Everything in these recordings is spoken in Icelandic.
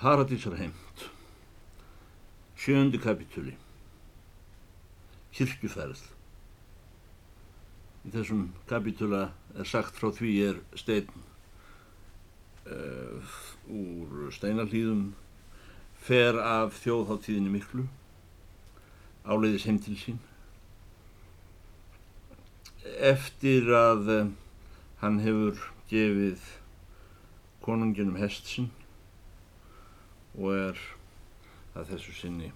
Paradísarheimt Sjöndi kapitúli Kirkjuferð. Í þessum kapitúla er sagt frá því er stein uh, úr steinarlýðum fer af þjóðháttíðinni miklu áleiðis heim til sín. Eftir að uh, hann hefur gefið konunginum hest sinn og er að þessu sinni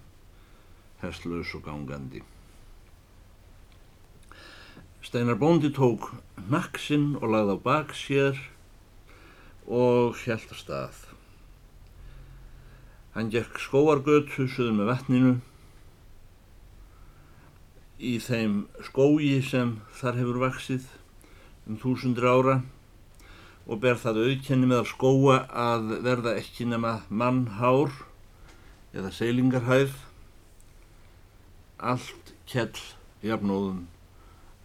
hestlaus og gangandi. Steinar bóndi tók naksinn og lagði á bak sér og hjælt að stað. Hann gekk skóargötu suður með vatninu í þeim skói sem þar hefur vaksið um þúsundur ára og ber það auðkenni með að skóa að verða ekki nema mannhár eða seilingarhæð allt kell jafnóðum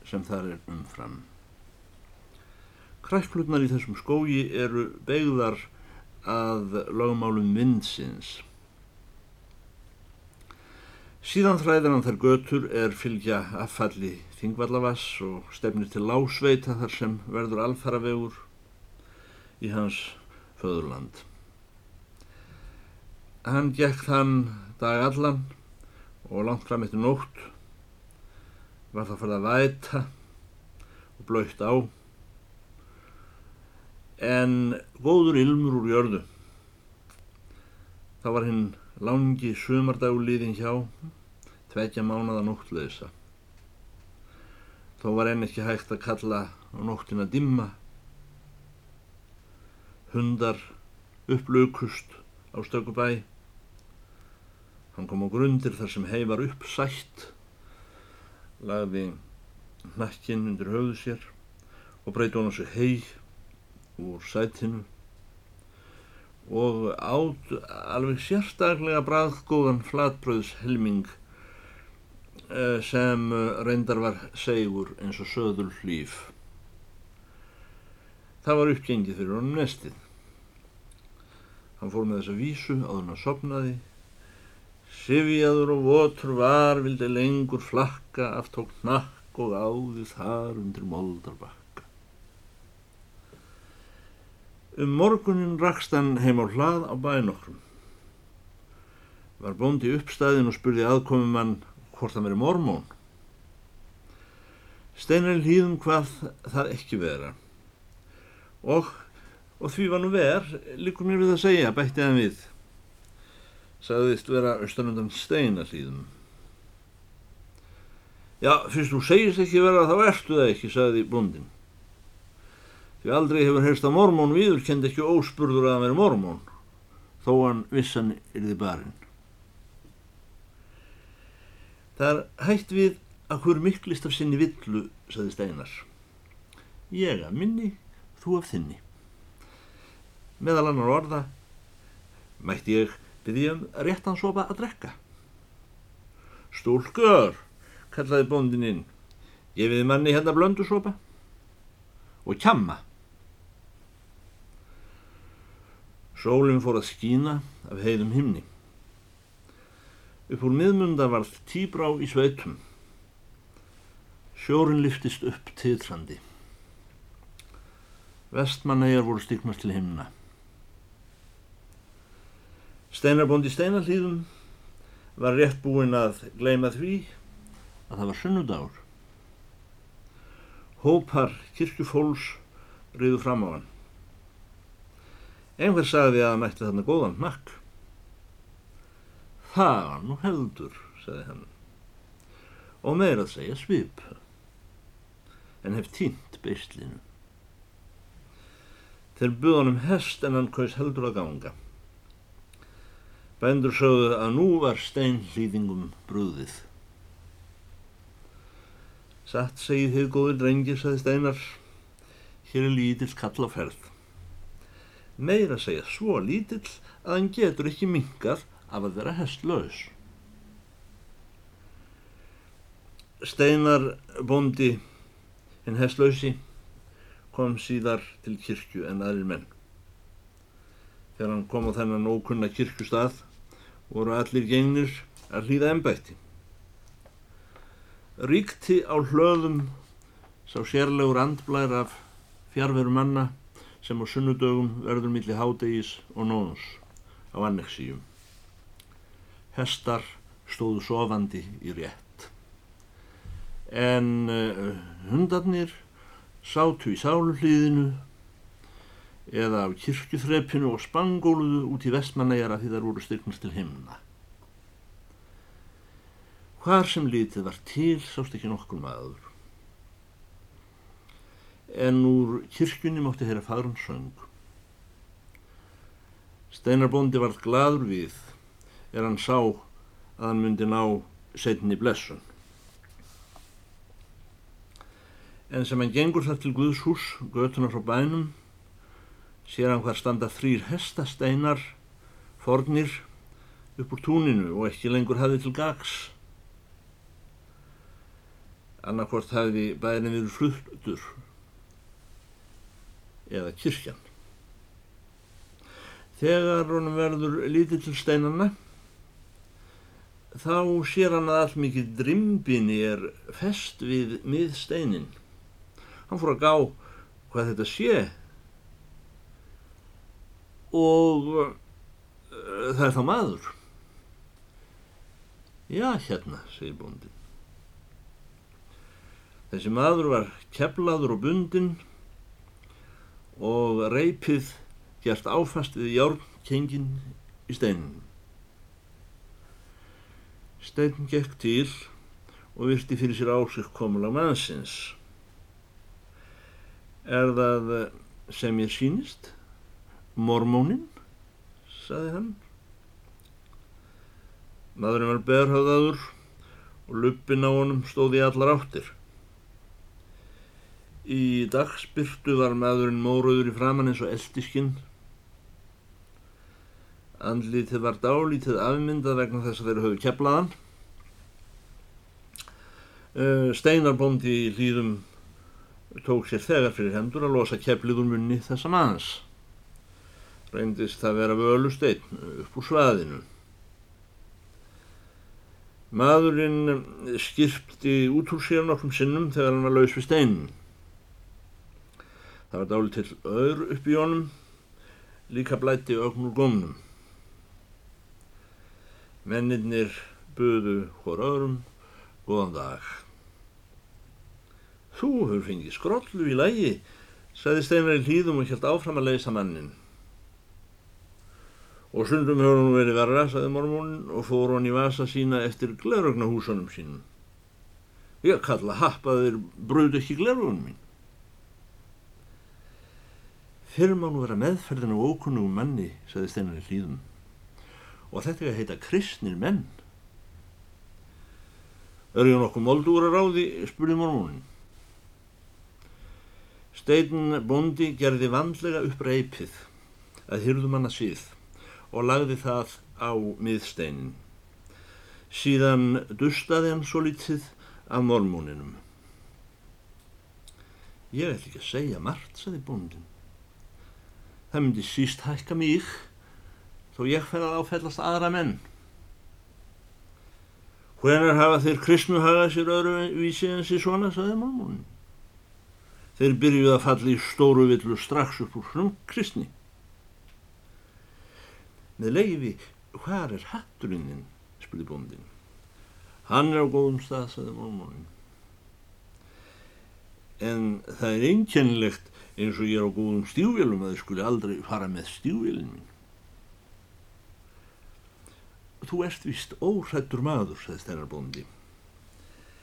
sem þar er umfram. Kræklutnar í þessum skógi eru beigðar að lagmálum vindsins. Síðan þræðir hann þær götur er fylgja affalli þingvallavass og stefnir til lásveita þar sem verður alfaravegur í hans föðurland. Hann gekk þann dag allan og langt fram eftir nótt var það fyrir að væta og blöytt á en góður ilmur úr jörðu. Það var hinn langi sumardaguliðin hjá tveikja mánada nóttleisa. Þó var enn ekki hægt að kalla á nóttina dimma hundar upplaukust á stökubæ. Hann kom á grundir þar sem hei var uppsætt, lagði nakkinn undir höfðu sér og breyti hann á sig hei úr sætinu og átt alveg sérstaklega bræðgóðan flatbröðs helming eh, sem reyndar var segur eins og söður hlýf. Það var uppgengið fyrir honum nestið. Hann fór með þessa vísu á hann að sopnaði. Sifjaður og votur var, vildi lengur flakka, aftók nakk og áði þar undir moldarbakka. Um morgunin rakst hann heim á hlað á bænokkrum. Var bóndi uppstæðin og spurði aðkomum hann hvort hann veri mormón. Steinar hlýðum hvað það ekki vera og, og því var nú verð, líkur mér við að segja, bætti hann við, sagðist vera austanundan steinallíðum. Já, fyrst þú segist ekki vera þá ertu það ekki, sagði búndin. Því aldrei hefur heyrst að mormón viður kend ekki óspurður að hann veri mormón, þó hann vissan yrði barinn. Það er hægt við að hver miklist af sinni villu, sagði Steinar. Ég að minni þú af þinni. Meðal annar orða mætti ég byggja um réttan sopa að drekka. Stúlkur, kallaði bóndin inn, gefiði manni hérna blöndu sopa og kjamma. Sólinn fór að skína af heiðum himni. Upp úr miðmunda varð tíbrá í sveitum. Sjórin liftist upp titrandi. Vestmannegar voru stiknast til himna. Steinarbóndi Steinarlíðum var rétt búinn að gleima því að það var sunnudagur. Hópar kirkjufólks riðu fram á hann. Einhver sagði að hann ætti þarna góðan nakk. Það var nú heldur, sagði hann. Og meira að segja svip. En hef tínt beislinu. Þeir buð honum hest en hann kaus heldur að ganga. Bændur sögðu að nú var steinlýðingum brúðið. Satt segið þið góður drengi, saði Steinar. Hér er lítill kall á ferð. Meira segja svo lítill að hann getur ekki minkað af að vera hestlaus. Steinar bondi hinn hestlausi kom síðar til kirkju en aðrir menn. þegar hann kom á þennan ókunna kirkustað voru allir gengnir að hlýða ennbætti. Ríkti á hlöðum sá sérlegur andblær af fjárveru manna sem á sunnudögum verður milli hádegis og nóns á annexíum. Hestar stóðu sofandi í rétt. En uh, hundarnir sátu í sáluhlýðinu eða á kirkjuþrepinu og spangóluðu út í vestmannegjara því þar voru styrknast til himna. Hvar sem lítið var til sást ekki nokkur maður. En úr kirkjunni mátti þeirra fagrun söng. Steinarbóndi varð gladur við er hann sá að hann myndi ná setni blessun. En sem hann gengur þar til Guðs hús, götunar frá bænum, sér hann hvar standa þrýr hestasteinar, fornir, upp úr túninu og ekki lengur hafið til gags. Annarkort hafi bærin verið fluttur eða kirkjan. Þegar honum verður lítið til steinanna, þá sér hann að allt mikið drimbinni er fest við miðsteinin. Hann fór að gá hvað þetta sé og uh, það er þá maður. Já, hérna, segir bóndin. Þessi maður var keflaður og bundin og reypið gert áfast við járnkengin í steinin. Steinn gekk til og virti fyrir sér ásik komulag mannsins. Er það sem ég sínist? Mormónin, saði hann. Maðurinn var berhauðaður og luppin á honum stóði allar áttir. Í dagspyrtu var maðurinn móruður í framann eins og eldiskinn. Andlítið var dálítið afmyndað vegna þess að þeirra höfðu keflaðan. Steinarbóndi í hlýðum tók sér þegar fyrir hendur að losa keflið úr munni þessa manns reyndist það vera völusteinn upp úr svaðinu. Maðurinn skirpti út úr sér nokkrum sinnum þegar hann var laus við steinin. Það var dálit til öður upp í honum, líka blætti ögnur gómnum. Menninir buðu hór öðrum, góðan dag. Þú hefur fengið skrollu í lægi, sagði Steinar í hlýðum og hjælt áfram að leysa mannin. Og sundum hefur hún verið verra, saði mormónin og fór hann í vasa sína eftir glerögnahúsunum sínum. Ég kalla happaðir bröð ekki glerögunum mín. Fyrir má nú vera meðferðin á ókunnugum manni, saði Steinar í hlýðum. Og þetta er að heita kristnir menn. Ég nokkuð moldúra ráði, spurði mormónin. Steinn bondi gerði vandlega upp reypið að hyrðum hann að síð og lagði það á miðsteinin. Síðan dustaði hann svo litið af mormóninum. Ég ætl ekki að segja margt, saði bóndin. Það myndi síst hækka mig þó ég fer að áfellast aðra menn. Hvenar hafa þeir kristnu hagað sér öðru vísi en sér svona, saði mormónin. Þeir byrjuði að falla í stóru villu strax upp úr frum kristni. Með leiði, hvað er hatturinn spurði bóndin. Hann er á góðum stað, sagði mormónin. En það er einkennilegt eins og ég er á góðum stífjölum að þið skuli aldrei fara með stífjölin mín. Þú ert vist óhrættur maður, sagði stærnarbóndi.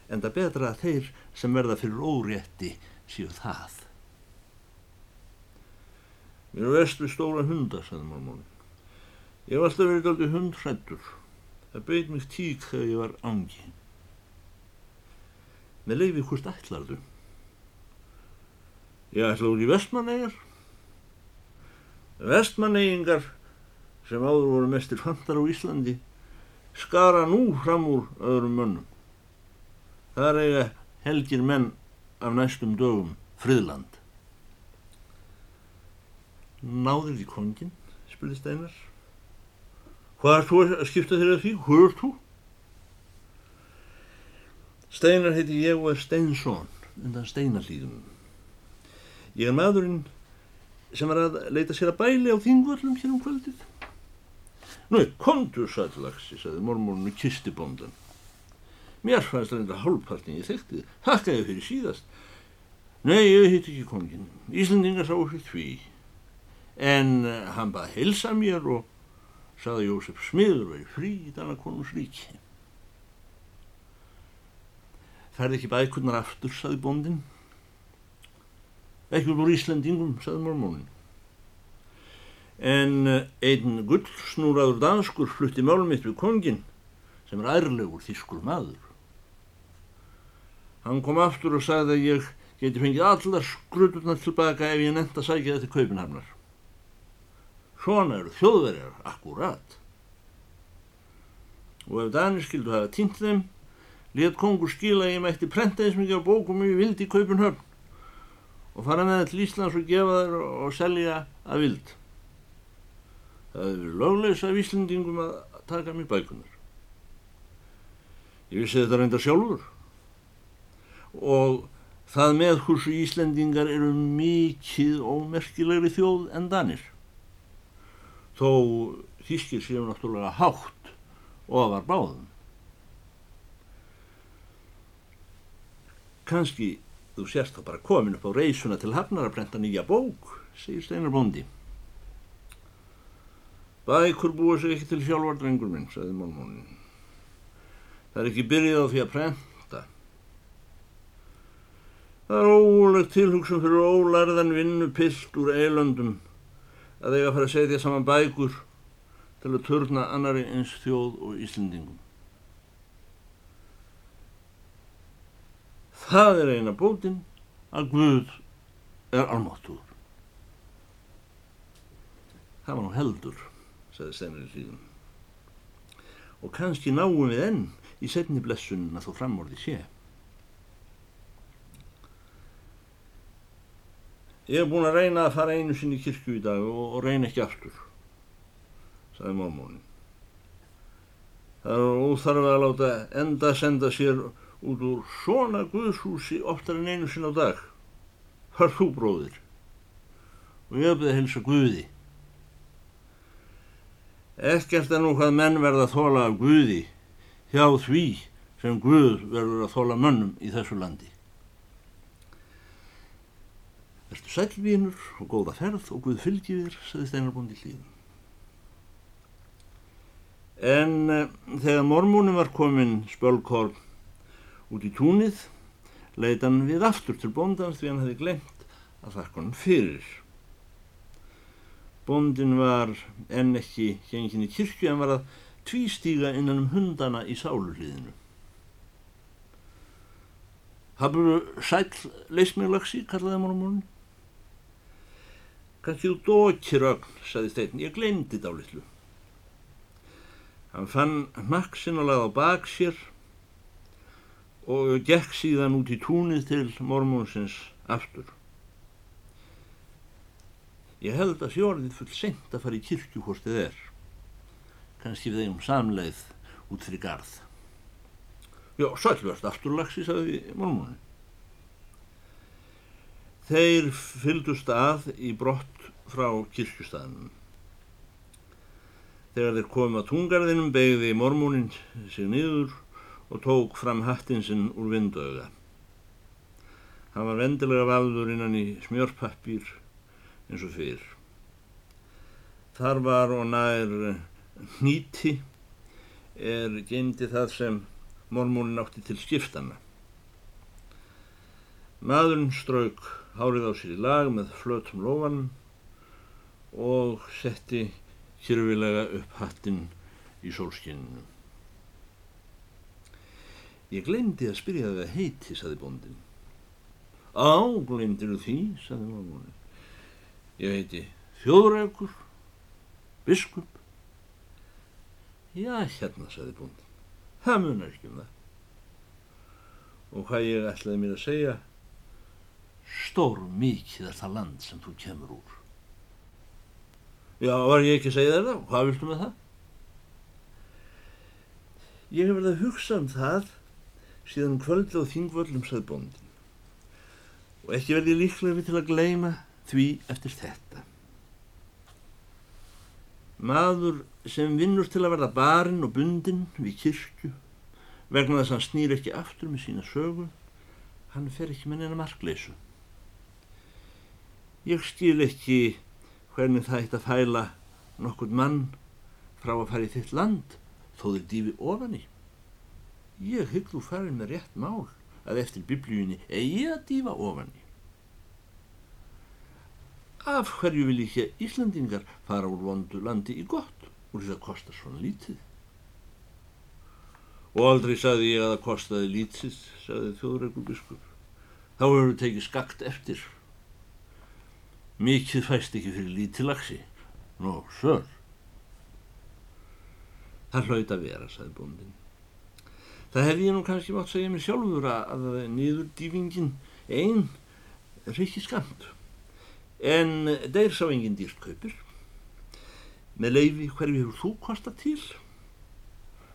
En það betra að þeir sem verða fyrir órétti séu það. Mér er vest við stóra hunda, sagði mormónin. Ég var alltaf verið aldrei hundrættur. Það beit mig tík þegar ég var angi. Með leiði hvort ætlar þú? Ég ætla úr í vestmannegar. Vestmanneyingar sem áður voru mestir fantar á Íslandi skara nú fram úr öðrum mönnum. Það er eiga helgir menn af næstum dögum friðland. Náður því kongin, spurði Steinar. Hvað er þú að skipta þér að því? Hvað er þú? Steinar heiti ég og er Steinsson, undan Steinarlíðum. Ég er maðurinn sem var að leita sér að bæli á þingvöllum hér um kvöldið. Nú, kontur sætlaxi, sagði mormórnu kistibóndan. Mér fannst enda hálfpartin ég þekkti þið, þakkaði fyrir síðast. Nei, ég hitt ekki kongin, Íslandingar sá fyrir því. En uh, hann baði helsa mér og sagði Jósef Smiður veri frí í dana konus ríki. Færði ekki bækurnar aftur, sagði bóndin. Ekki úr Íslandingum, sagði mormónin. En uh, einn gullsnúraður danskur flutti málmitt við kongin sem er ærlegur þýskur maður. Hann kom aftur og sagði að ég geti fengið allar skruturnar tilbaka ef ég nefnt að sækja þetta kaupinhamnar. Svona eru þjóðverjar akkurat. Og ef Danir skildu hafa týnt þeim, let kongur skila ég mætti prenta eins mikið á bókum ég vildi í kaupinhöfn og fara með það til Íslands og gefa þær og selja að vild. Það hefur verið löglegs af Íslandingum að taka mér bækunar. Ég vissi þetta reynda sjálfur og það með hversu Íslandingar eru mikið ómerkilegri þjóð en Danir. Þó þýskir séu náttúrulega hátt og var báðum. Kanski þú sérst þá bara komin upp á reysuna til hafnar að brenda nýja bók, segir Steinar Bondi. Bækur búa sig ekki til sjálfar drengur minn, sagði málmónin. Það er ekki byrjað á því að prenta. Það er ólegt tilhugsun fyrir ólarðan vinnu pilt úr eilöndum að eiga að fara að setja saman bækur til að törna annari eins þjóð og Íslendingum. Það er eina bótin að Guð er almáttur. Það var nú heldur, sagði Steinar í hlýðum. Og kannski náum við enn í setni blessunum að þú framorði sé. Ég hef búin að reyna að fara einu sinni í kirkju í dag og, og reyna ekki aftur, sagði mormónin. Það er óþarfa að láta enda senda sér út úr svona guðshúsi oftar en einu sinni á dag. Hvar þú bróðir? Og ég beðið að helsa Guði. Ekkert er nú hvað menn verða að þóla af Guði hjá því sem Guð verður að þóla mönnum í þessu landi. Verður sælvínur og góða ferð og Guð fylgjir, saði Steinarbóndi hlýðum. En uh, þegar mormúnum var komin spölkórn út í túnið, leita hann við aftur til bóndans því hann hefði glemt að þakka hann fyrir. Bóndin var enn ekki gengin í kirkju en var að tvístíga innan um hundana í sáluhliðinu. Hafur sæl leismjölagsi, kallaði mormúnin. Kannski þú dókir ögn, saði stein, ég glemdi þetta á litlu. Hann fann nakksin og lagði á bak sér og gekk síðan út í túnið til mormónsins aftur. Ég held að fjórðið full sent að fara í kirkju hvort þið er. Kannski við eigum samleið út fyrir garð. Já, sælverst afturlagsi, sagði mormónin. Þeir fyldust að í brott frá kirkjustafnum. Þegar þeir komum að tungarðinum begði mormónin sig niður og tók fram hattinn sinn úr vindauga. Hann var vendilega vafður innan í smjörpappir eins og fyrr. Þar var og nær nýti er geimdi það sem mormónin átti til skiptana. Maðurinn strauk hárið á sér í lag með flötum lófanum og setti kyrfilega upp hattinn í sólskinninu. Ég glemdi að spyrja það að heiti, saði bóndin. Á, glemdir þú því, saði mormónin. Ég heiti Þjóðrækur, biskup. Já, hérna, saði bóndin. Það munar ekki um það. Og hvað ég ætlaði mér að segja, stór mikið er það land sem þú kemur úr. Já, var ég ekki að segja þér það? Hvað viltu með það? Ég hef verið að hugsa um það síðan kvöldi á þingvöldum sagði bóndin og ekki verði líklega við til að gleima því eftir þetta. Maður sem vinnur til að verða barinn og bundinn við kirkju vegna þess að hann snýr ekki aftur með sína sögu, hann fer ekki með neina markleysu. Ég skil ekki hvernig það eitt að fæla nokkur mann frá að fara í þitt land þó þið dýfi ofan í. Ég hygg þú farin með rétt mál að eftir biblíunni eigi að dýfa ofan í. Af hverju vil ekki Íslandingar fara úr vondu landi í gott úr því það kostar svona lítið? Og aldrei sagði ég að það kostaði lítið, sagði þjóðreikur biskup. Þá hefur við tekið skakt eftir. Mikið fæst ekki fyrir lítið lagsi. Nó, sör. Það hlaut að vera, sagði bóndin. Það hefði ég nú kannski mátt segja mér sjálfur að niður dýfingin einn rikki skamt en þeir sá engin dýrt kaupir. Með leifi hverju hefur þú kostað til?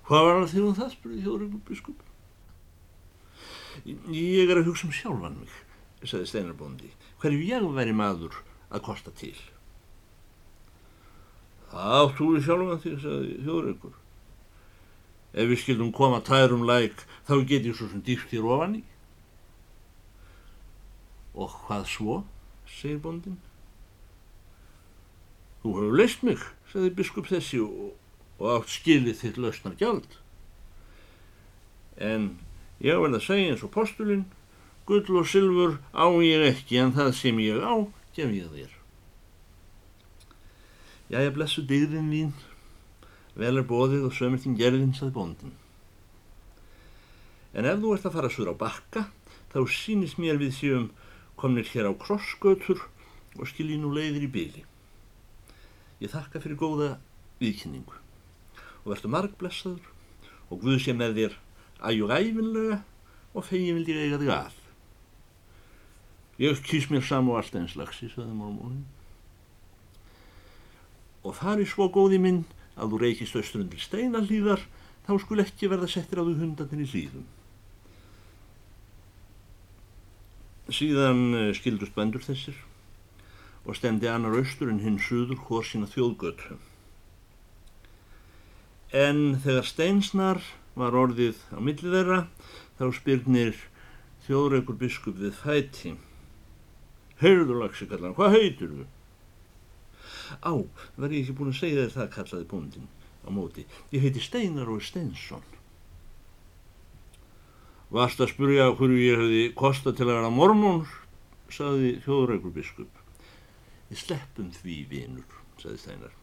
Hvað var það þegar það spurði þjóðrögnum biskup? Ég er að hugsa um sjálfan mig, sagði Steinarbóndi. Hverju ég væri maður að kosta til? Það áttu úr sjálfan því, sagði þjóðrögnur. Ef við skildum koma tærum læk, þá get ég svo sem dýrt hér ofan í. Og hvað svo? segir bondin. Þú hefur leist mig, sagði biskup þessi og, og átt skilið þitt lausnar gjald. En ég verði að segja eins og postulinn, gull og sylfur á ég ekki en það sem ég á, gef ég þér. Jæja, blessu dygðin mín, vel er bóðið og sömurtinn gerðin, sagði bondin. En ef þú ert að fara svo á bakka, þá sínist mér við séum komnir hér á krossgötur og skilji nú leiðir í byli. Ég þakka fyrir góða viðkynningu og verður margblessaður og Guð sé með þér ægjur æfinlega og fegin vildi eiga þig að. Ég kýs mér sam og allt eins lagsi, saði mormónin. Og fari svo góði minn að þú reykist austrundir steinallíðar, þá skul ekki verða settir á þú hundanir í hlýðum. Síðan eh, skildust bændur þessir og stendi annar austur en hinn suður hór sína þjóðgötu. En þegar steinsnar var orðið á millið þeirra þá spyrnir þjóðreikur biskup við fæti. Heyrðu lagsi kallan, hvað heitir þú? Á, verði ég ekki búin að segja þér það kallaði búndin á móti. Ég heiti Steinar og Steinsson. Vast að spurja hverju ég hefði kosta til að vera mormón, saði þjóðrækur biskup. Við sleppum því vinur, saði Steinar.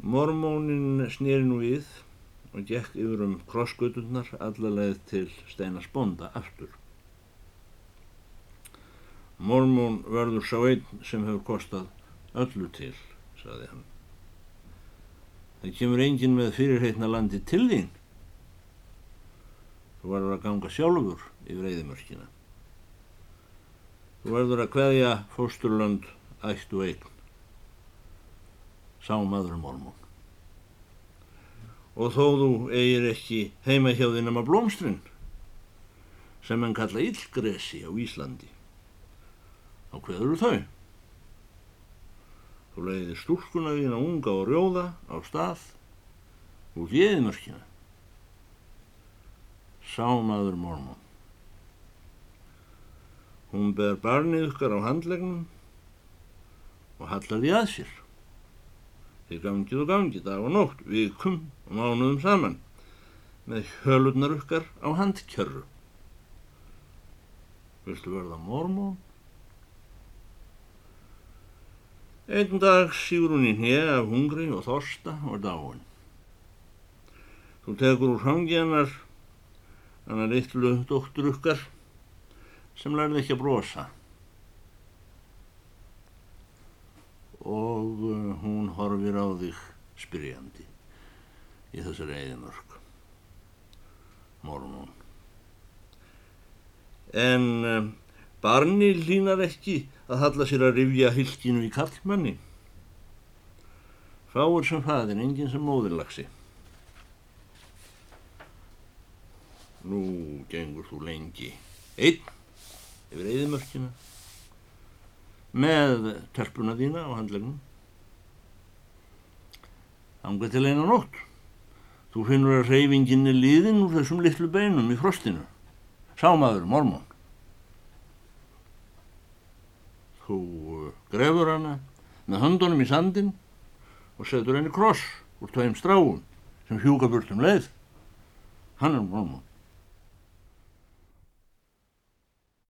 Mormónin snýri nú við og gekk yfir um krossgöturnar allarleið til Steinars bonda aftur. Mormón verður sá einn sem hefur kostað öllu til, saði hann. Það kemur engin með fyrirheitna landi til þín, Þú verður að ganga sjálfur yfir eðimörkina. Þú verður að hveðja fósturlönd ættu eign. Sá maður mormón. Og þó þú eigir ekki heima hjá þinn nema blómstrinn, sem hann kalla illgresi á Íslandi, þá hveður þau. Þú leiðir stúlkuna þína unga og rjóða á stað úr eðimörkina sámaður mormón. Hún ber barnið ykkar á handlegnum og hallar því að sér. Þið gangið og gangið dag og nótt, vikum og mánuðum saman með hjölurnar ykkar á handkjörru. Viltu verða mormón? Einn dag sígur hún í hnið af hungri og þorsta og dáin. Þú tekur úr hangjanar hann er litlu dóttur ykkar sem lærði ekki að brosa og uh, hún horfir á þig spyrjandi í þessari eðimörk mormón en um, barni línar ekki að halla sér að rifja hilkinu í kallmanni Fáur sem faðin, enginn sem móðurlagsi. Nú gengur þú lengi einn yfir eðimörkina með telpuna þína á handlegnum. Ánga til eina nótt. Þú finnur að reyfingin er liðin úr þessum litlu beinum í frostinu. Sámaður, mormón. Þú uh, grefur hana með höndunum í sandin og setur henni kross úr tveim stráum sem hjúka burt um leið. Hann er mormón.